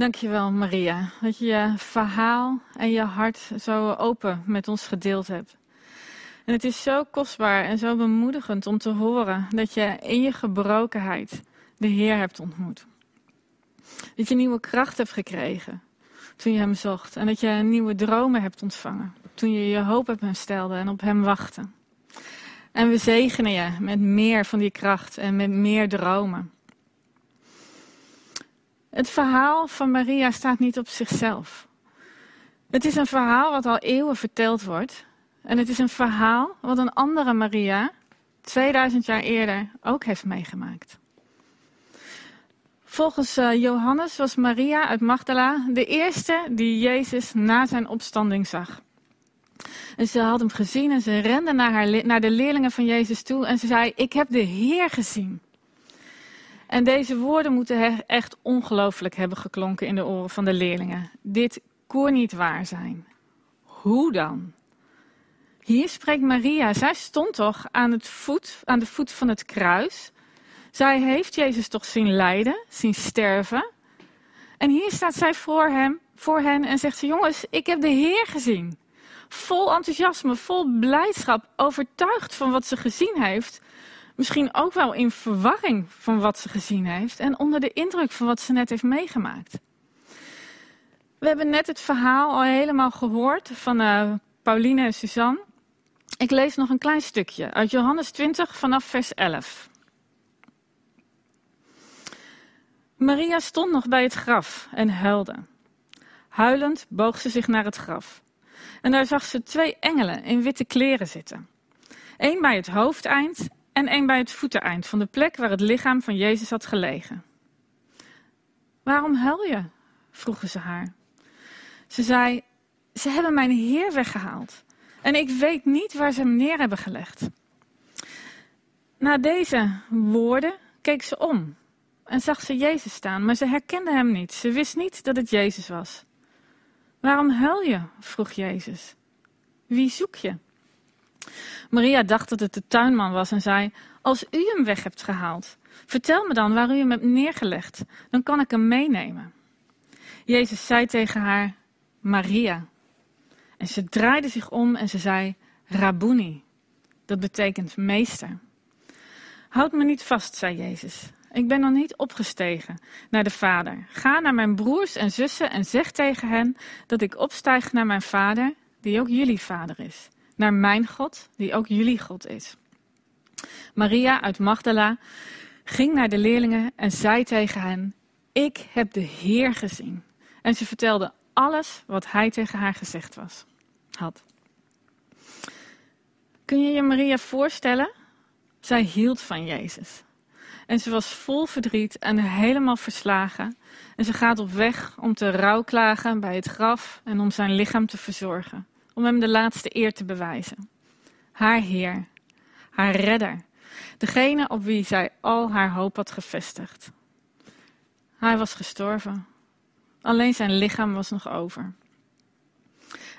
Dankjewel, Maria, dat je je verhaal en je hart zo open met ons gedeeld hebt. En het is zo kostbaar en zo bemoedigend om te horen dat je in je gebrokenheid de Heer hebt ontmoet. Dat je nieuwe kracht hebt gekregen toen je Hem zocht. En dat je nieuwe dromen hebt ontvangen toen je je hoop op Hem stelde en op Hem wachtte. En we zegenen je met meer van die kracht en met meer dromen. Het verhaal van Maria staat niet op zichzelf. Het is een verhaal wat al eeuwen verteld wordt. En het is een verhaal wat een andere Maria 2000 jaar eerder ook heeft meegemaakt. Volgens uh, Johannes was Maria uit Magdala de eerste die Jezus na zijn opstanding zag. En ze had hem gezien en ze rende naar, haar, naar de leerlingen van Jezus toe en ze zei: Ik heb de Heer gezien. En deze woorden moeten echt ongelooflijk hebben geklonken in de oren van de leerlingen. Dit kon niet waar zijn. Hoe dan? Hier spreekt Maria. Zij stond toch aan, het voet, aan de voet van het kruis. Zij heeft Jezus toch zien lijden, zien sterven. En hier staat zij voor, hem, voor hen en zegt ze: Jongens, ik heb de Heer gezien. Vol enthousiasme, vol blijdschap, overtuigd van wat ze gezien heeft. Misschien ook wel in verwarring van wat ze gezien heeft en onder de indruk van wat ze net heeft meegemaakt. We hebben net het verhaal al helemaal gehoord van uh, Pauline en Suzanne. Ik lees nog een klein stukje uit Johannes 20 vanaf vers 11. Maria stond nog bij het graf en huilde. Huilend boog ze zich naar het graf. En daar zag ze twee engelen in witte kleren zitten. Eén bij het hoofdeind en één bij het voeteneind van de plek waar het lichaam van Jezus had gelegen. Waarom huil je? vroegen ze haar. Ze zei: Ze hebben mijn Heer weggehaald en ik weet niet waar ze hem neer hebben gelegd. Na deze woorden keek ze om en zag ze Jezus staan, maar ze herkende hem niet. Ze wist niet dat het Jezus was. Waarom huil je? vroeg Jezus. Wie zoek je? Maria dacht dat het de tuinman was en zei: Als u hem weg hebt gehaald, vertel me dan waar u hem hebt neergelegd, dan kan ik hem meenemen. Jezus zei tegen haar: Maria. En ze draaide zich om en ze zei: Rabuni. Dat betekent meester. Houd me niet vast, zei Jezus. Ik ben nog niet opgestegen naar de Vader. Ga naar mijn broers en zussen en zeg tegen hen dat ik opstijg naar mijn Vader, die ook jullie Vader is naar mijn God, die ook jullie God is. Maria uit Magdala ging naar de leerlingen en zei tegen hen: Ik heb de Heer gezien. En ze vertelde alles wat hij tegen haar gezegd was, had. Kun je je Maria voorstellen? Zij hield van Jezus. En ze was vol verdriet en helemaal verslagen. En ze gaat op weg om te rouwklagen bij het graf en om zijn lichaam te verzorgen om hem de laatste eer te bewijzen. Haar Heer, haar redder, degene op wie zij al haar hoop had gevestigd. Hij was gestorven. Alleen zijn lichaam was nog over.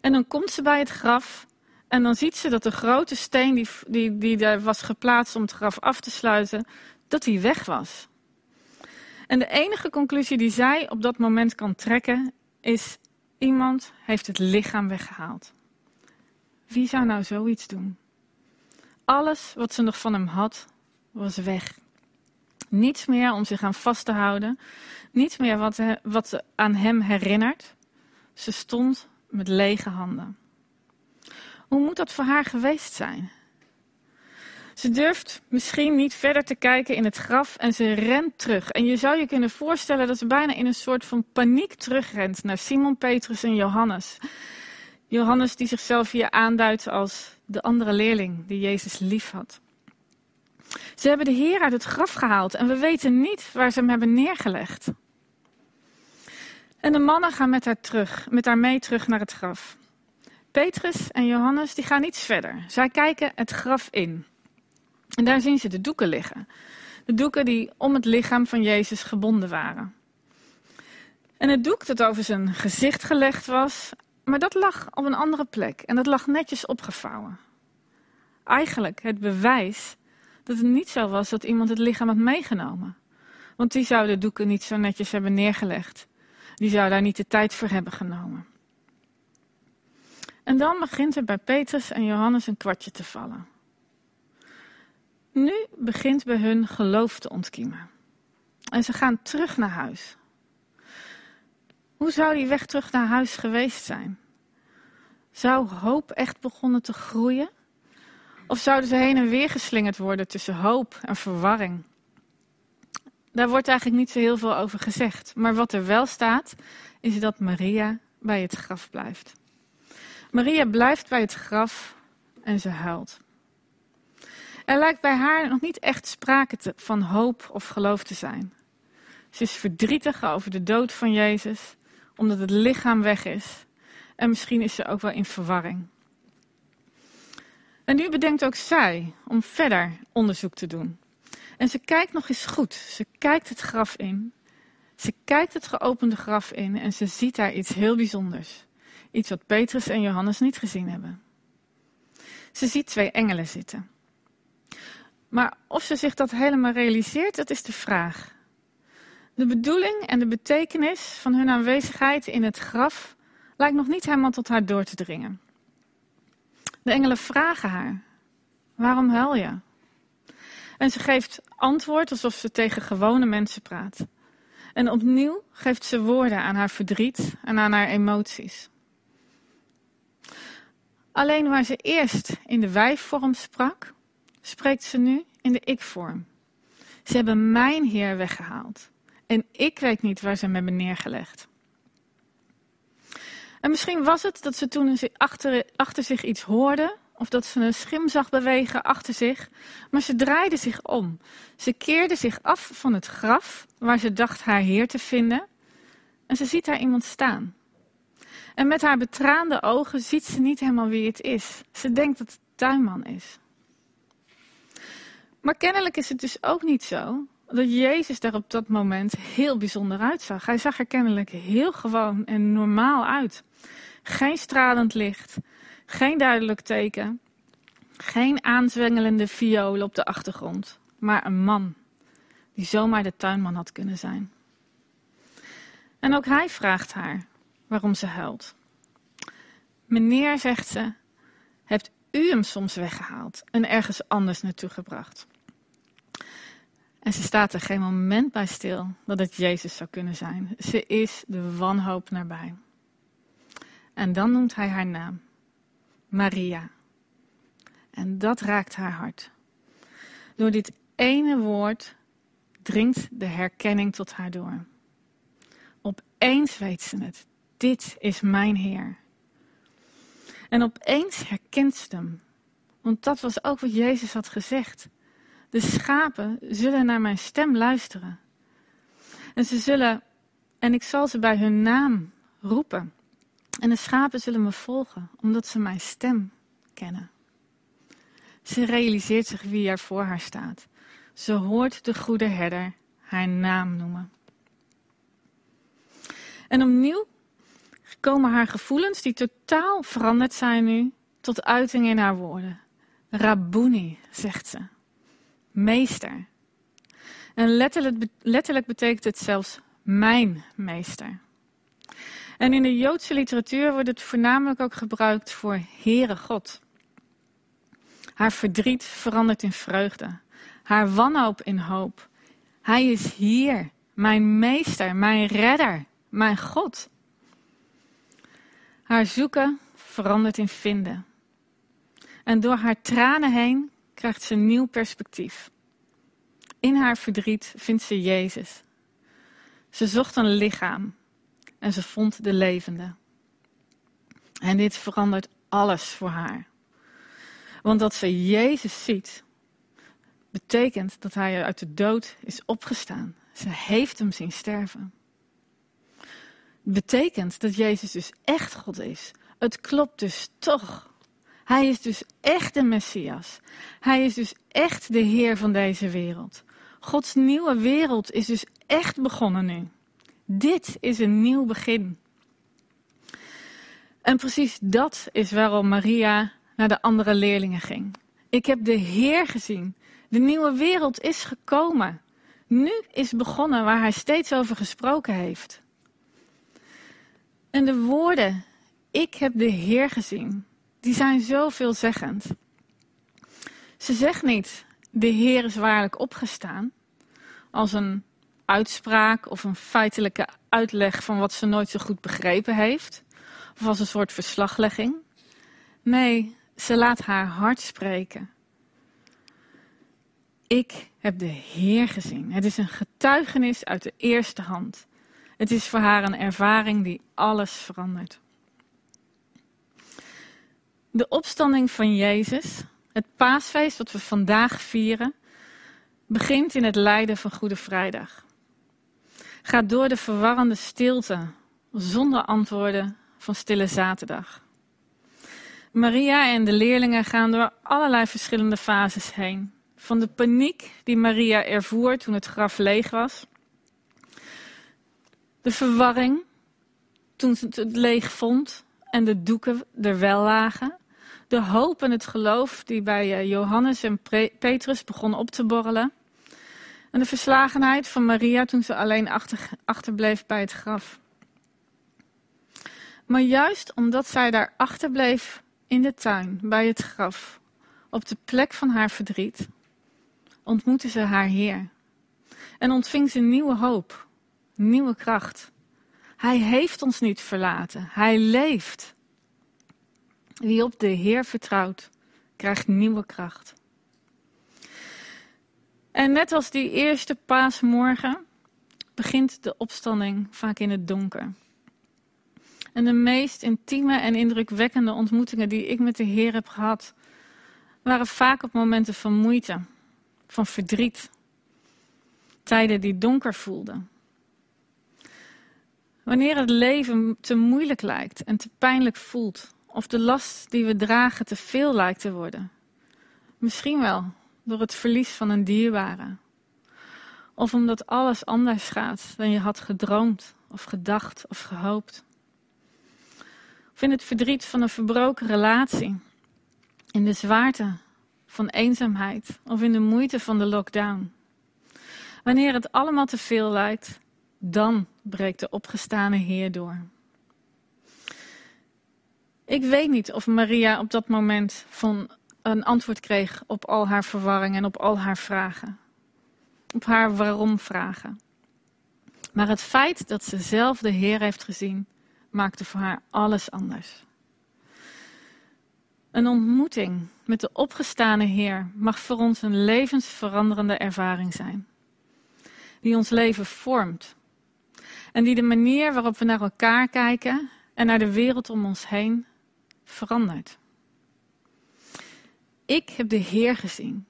En dan komt ze bij het graf en dan ziet ze dat de grote steen die, die, die daar was geplaatst om het graf af te sluiten, dat die weg was. En de enige conclusie die zij op dat moment kan trekken is: iemand heeft het lichaam weggehaald. Wie zou nou zoiets doen? Alles wat ze nog van hem had, was weg. Niets meer om zich aan vast te houden. Niets meer wat, wat ze aan hem herinnert. Ze stond met lege handen. Hoe moet dat voor haar geweest zijn? Ze durft misschien niet verder te kijken in het graf en ze rent terug. En je zou je kunnen voorstellen dat ze bijna in een soort van paniek terugrent naar Simon, Petrus en Johannes. Johannes die zichzelf hier aanduidt als de andere leerling die Jezus lief had. Ze hebben de Heer uit het graf gehaald en we weten niet waar ze hem hebben neergelegd. En de mannen gaan met haar, terug, met haar mee terug naar het graf. Petrus en Johannes die gaan iets verder. Zij kijken het graf in. En daar zien ze de doeken liggen. De doeken die om het lichaam van Jezus gebonden waren. En het doek dat over zijn gezicht gelegd was maar dat lag op een andere plek en dat lag netjes opgevouwen. Eigenlijk het bewijs dat het niet zo was dat iemand het lichaam had meegenomen. Want die zouden de doeken niet zo netjes hebben neergelegd. Die zou daar niet de tijd voor hebben genomen. En dan begint er bij Petrus en Johannes een kwartje te vallen. Nu begint bij hun geloof te ontkiemen. En ze gaan terug naar huis. Hoe zou die weg terug naar huis geweest zijn? Zou hoop echt begonnen te groeien? Of zouden ze heen en weer geslingerd worden tussen hoop en verwarring? Daar wordt eigenlijk niet zo heel veel over gezegd. Maar wat er wel staat, is dat Maria bij het graf blijft. Maria blijft bij het graf en ze huilt. Er lijkt bij haar nog niet echt sprake te, van hoop of geloof te zijn. Ze is verdrietig over de dood van Jezus, omdat het lichaam weg is. En misschien is ze ook wel in verwarring. En nu bedenkt ook zij om verder onderzoek te doen. En ze kijkt nog eens goed. Ze kijkt het graf in. Ze kijkt het geopende graf in en ze ziet daar iets heel bijzonders. Iets wat Petrus en Johannes niet gezien hebben. Ze ziet twee engelen zitten. Maar of ze zich dat helemaal realiseert, dat is de vraag. De bedoeling en de betekenis van hun aanwezigheid in het graf lijkt nog niet helemaal tot haar door te dringen. De engelen vragen haar: Waarom huil je? En ze geeft antwoord alsof ze tegen gewone mensen praat. En opnieuw geeft ze woorden aan haar verdriet en aan haar emoties. Alleen waar ze eerst in de wijvorm sprak, spreekt ze nu in de ik-vorm. Ze hebben mijn Heer weggehaald. En ik weet niet waar ze hem hebben neergelegd. En misschien was het dat ze toen achter, achter zich iets hoorde, of dat ze een schim zag bewegen achter zich, maar ze draaide zich om. Ze keerde zich af van het graf waar ze dacht haar Heer te vinden, en ze ziet daar iemand staan. En met haar betraande ogen ziet ze niet helemaal wie het is. Ze denkt dat het tuinman is. Maar kennelijk is het dus ook niet zo dat Jezus daar op dat moment heel bijzonder uitzag. Hij zag er kennelijk heel gewoon en normaal uit. Geen stralend licht, geen duidelijk teken, geen aanzwengelende viool op de achtergrond, maar een man die zomaar de tuinman had kunnen zijn. En ook hij vraagt haar waarom ze huilt. Meneer, zegt ze, hebt u hem soms weggehaald en ergens anders naartoe gebracht? En ze staat er geen moment bij stil dat het Jezus zou kunnen zijn. Ze is de wanhoop nabij. En dan noemt hij haar naam: Maria. En dat raakt haar hart. Door dit ene woord dringt de herkenning tot haar door. Opeens weet ze het. Dit is mijn Heer. En opeens herkent ze hem. Want dat was ook wat Jezus had gezegd. De schapen zullen naar mijn stem luisteren. En ze zullen, en ik zal ze bij hun naam roepen. En de schapen zullen me volgen, omdat ze mijn stem kennen. Ze realiseert zich wie er voor haar staat. Ze hoort de goede herder haar naam noemen. En opnieuw komen haar gevoelens, die totaal veranderd zijn nu, tot uiting in haar woorden. Rabuni, zegt ze. Meester. En letterlijk, letterlijk betekent het zelfs mijn meester. En in de Joodse literatuur wordt het voornamelijk ook gebruikt voor Heere God. Haar verdriet verandert in vreugde. Haar wanhoop in hoop. Hij is hier, mijn meester, mijn redder, mijn God. Haar zoeken verandert in vinden. En door haar tranen heen krijgt ze een nieuw perspectief. In haar verdriet vindt ze Jezus. Ze zocht een lichaam en ze vond de levende. En dit verandert alles voor haar. Want dat ze Jezus ziet, betekent dat hij uit de dood is opgestaan. Ze heeft hem zien sterven. Het betekent dat Jezus dus echt God is. Het klopt dus toch. Hij is dus echt de Messias. Hij is dus echt de Heer van deze wereld. Gods nieuwe wereld is dus echt begonnen nu. Dit is een nieuw begin. En precies dat is waarom Maria naar de andere leerlingen ging. Ik heb de Heer gezien. De nieuwe wereld is gekomen. Nu is begonnen waar hij steeds over gesproken heeft. En de woorden, ik heb de Heer gezien, die zijn zo veelzeggend. Ze zegt niet, de Heer is waarlijk opgestaan, als een uitspraak of een feitelijke uitleg van wat ze nooit zo goed begrepen heeft, of als een soort verslaglegging. Nee, ze laat haar hart spreken. Ik heb de Heer gezien. Het is een getuigenis uit de eerste hand. Het is voor haar een ervaring die alles verandert. De opstanding van Jezus, het paasfeest dat we vandaag vieren, begint in het lijden van Goede Vrijdag. Gaat door de verwarrende stilte, zonder antwoorden van Stille Zaterdag. Maria en de leerlingen gaan door allerlei verschillende fases heen. Van de paniek die Maria ervoer toen het graf leeg was. De verwarring toen ze het leeg vond en de doeken er wel lagen. De hoop en het geloof die bij eh, Johannes en Petrus begon op te borrelen. En de verslagenheid van Maria toen ze alleen achter, achterbleef bij het graf. Maar juist omdat zij daar achterbleef in de tuin, bij het graf, op de plek van haar verdriet, ontmoette ze haar Heer. En ontving ze nieuwe hoop, nieuwe kracht. Hij heeft ons niet verlaten, hij leeft. Wie op de Heer vertrouwt, krijgt nieuwe kracht. En net als die eerste paasmorgen begint de opstanding vaak in het donker. En de meest intieme en indrukwekkende ontmoetingen die ik met de Heer heb gehad, waren vaak op momenten van moeite, van verdriet. Tijden die donker voelden. Wanneer het leven te moeilijk lijkt en te pijnlijk voelt, of de last die we dragen te veel lijkt te worden. Misschien wel door het verlies van een dierbare. Of omdat alles anders gaat dan je had gedroomd of gedacht of gehoopt. Of in het verdriet van een verbroken relatie. In de zwaarte van eenzaamheid of in de moeite van de lockdown. Wanneer het allemaal te veel lijkt, dan breekt de opgestane Heer door. Ik weet niet of Maria op dat moment van een antwoord kreeg op al haar verwarring en op al haar vragen. Op haar waarom vragen. Maar het feit dat ze zelf de Heer heeft gezien, maakte voor haar alles anders. Een ontmoeting met de opgestane Heer mag voor ons een levensveranderende ervaring zijn. Die ons leven vormt. En die de manier waarop we naar elkaar kijken en naar de wereld om ons heen verandert. Ik heb de Heer gezien.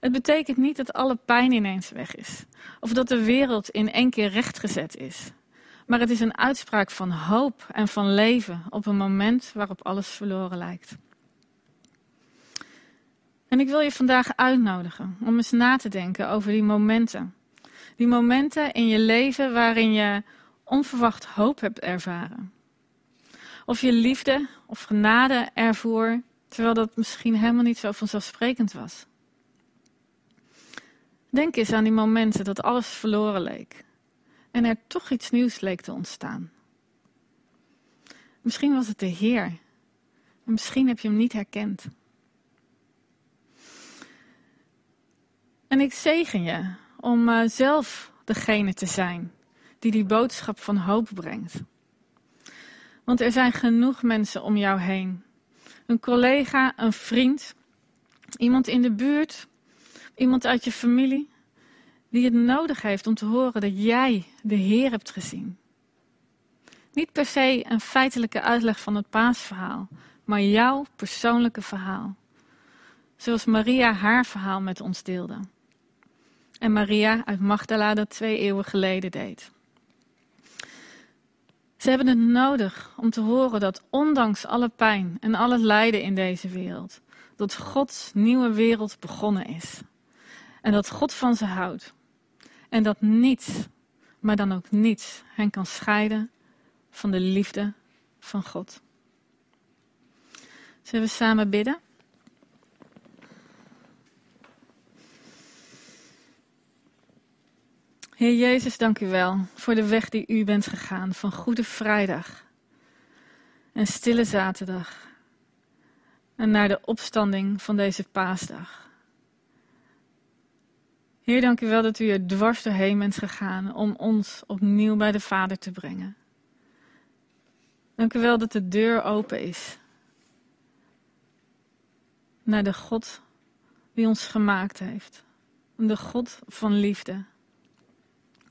Het betekent niet dat alle pijn ineens weg is. Of dat de wereld in één keer rechtgezet is. Maar het is een uitspraak van hoop en van leven op een moment waarop alles verloren lijkt. En ik wil je vandaag uitnodigen om eens na te denken over die momenten. Die momenten in je leven waarin je onverwacht hoop hebt ervaren. Of je liefde of genade ervoer, terwijl dat misschien helemaal niet zo vanzelfsprekend was. Denk eens aan die momenten dat alles verloren leek en er toch iets nieuws leek te ontstaan. Misschien was het de Heer en misschien heb je hem niet herkend. En ik zegen je om uh, zelf degene te zijn die die boodschap van hoop brengt. Want er zijn genoeg mensen om jou heen. Een collega, een vriend, iemand in de buurt, iemand uit je familie, die het nodig heeft om te horen dat jij de Heer hebt gezien. Niet per se een feitelijke uitleg van het paasverhaal, maar jouw persoonlijke verhaal. Zoals Maria haar verhaal met ons deelde. En Maria uit Magdala dat twee eeuwen geleden deed. Ze hebben het nodig om te horen dat ondanks alle pijn en al het lijden in deze wereld, dat Gods nieuwe wereld begonnen is. En dat God van ze houdt. En dat niets, maar dan ook niets, hen kan scheiden van de liefde van God. Zullen we samen bidden? Heer Jezus, dank u wel voor de weg die u bent gegaan van Goede Vrijdag en stille zaterdag en naar de opstanding van deze paasdag. Heer, dank u wel dat u er dwars doorheen bent gegaan om ons opnieuw bij de Vader te brengen. Dank u wel dat de deur open is naar de God die ons gemaakt heeft. De God van liefde.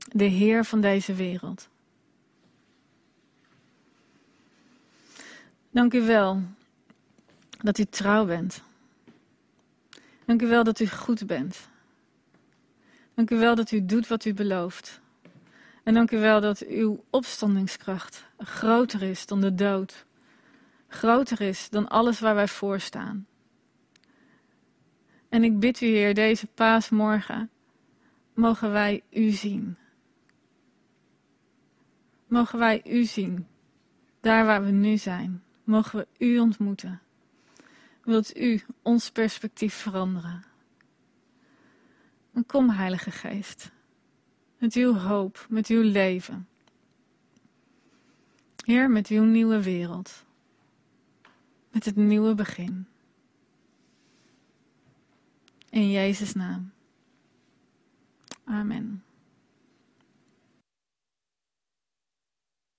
De Heer van deze wereld. Dank u wel dat u trouw bent. Dank u wel dat u goed bent. Dank u wel dat u doet wat u belooft. En dank u wel dat uw opstandingskracht groter is dan de dood. Groter is dan alles waar wij voor staan. En ik bid u, Heer, deze paasmorgen, mogen wij u zien. Mogen wij u zien, daar waar we nu zijn. Mogen we u ontmoeten. Wilt u ons perspectief veranderen? En kom, Heilige Geest, met uw hoop, met uw leven. Heer, met uw nieuwe wereld, met het nieuwe begin. In Jezus' naam. Amen.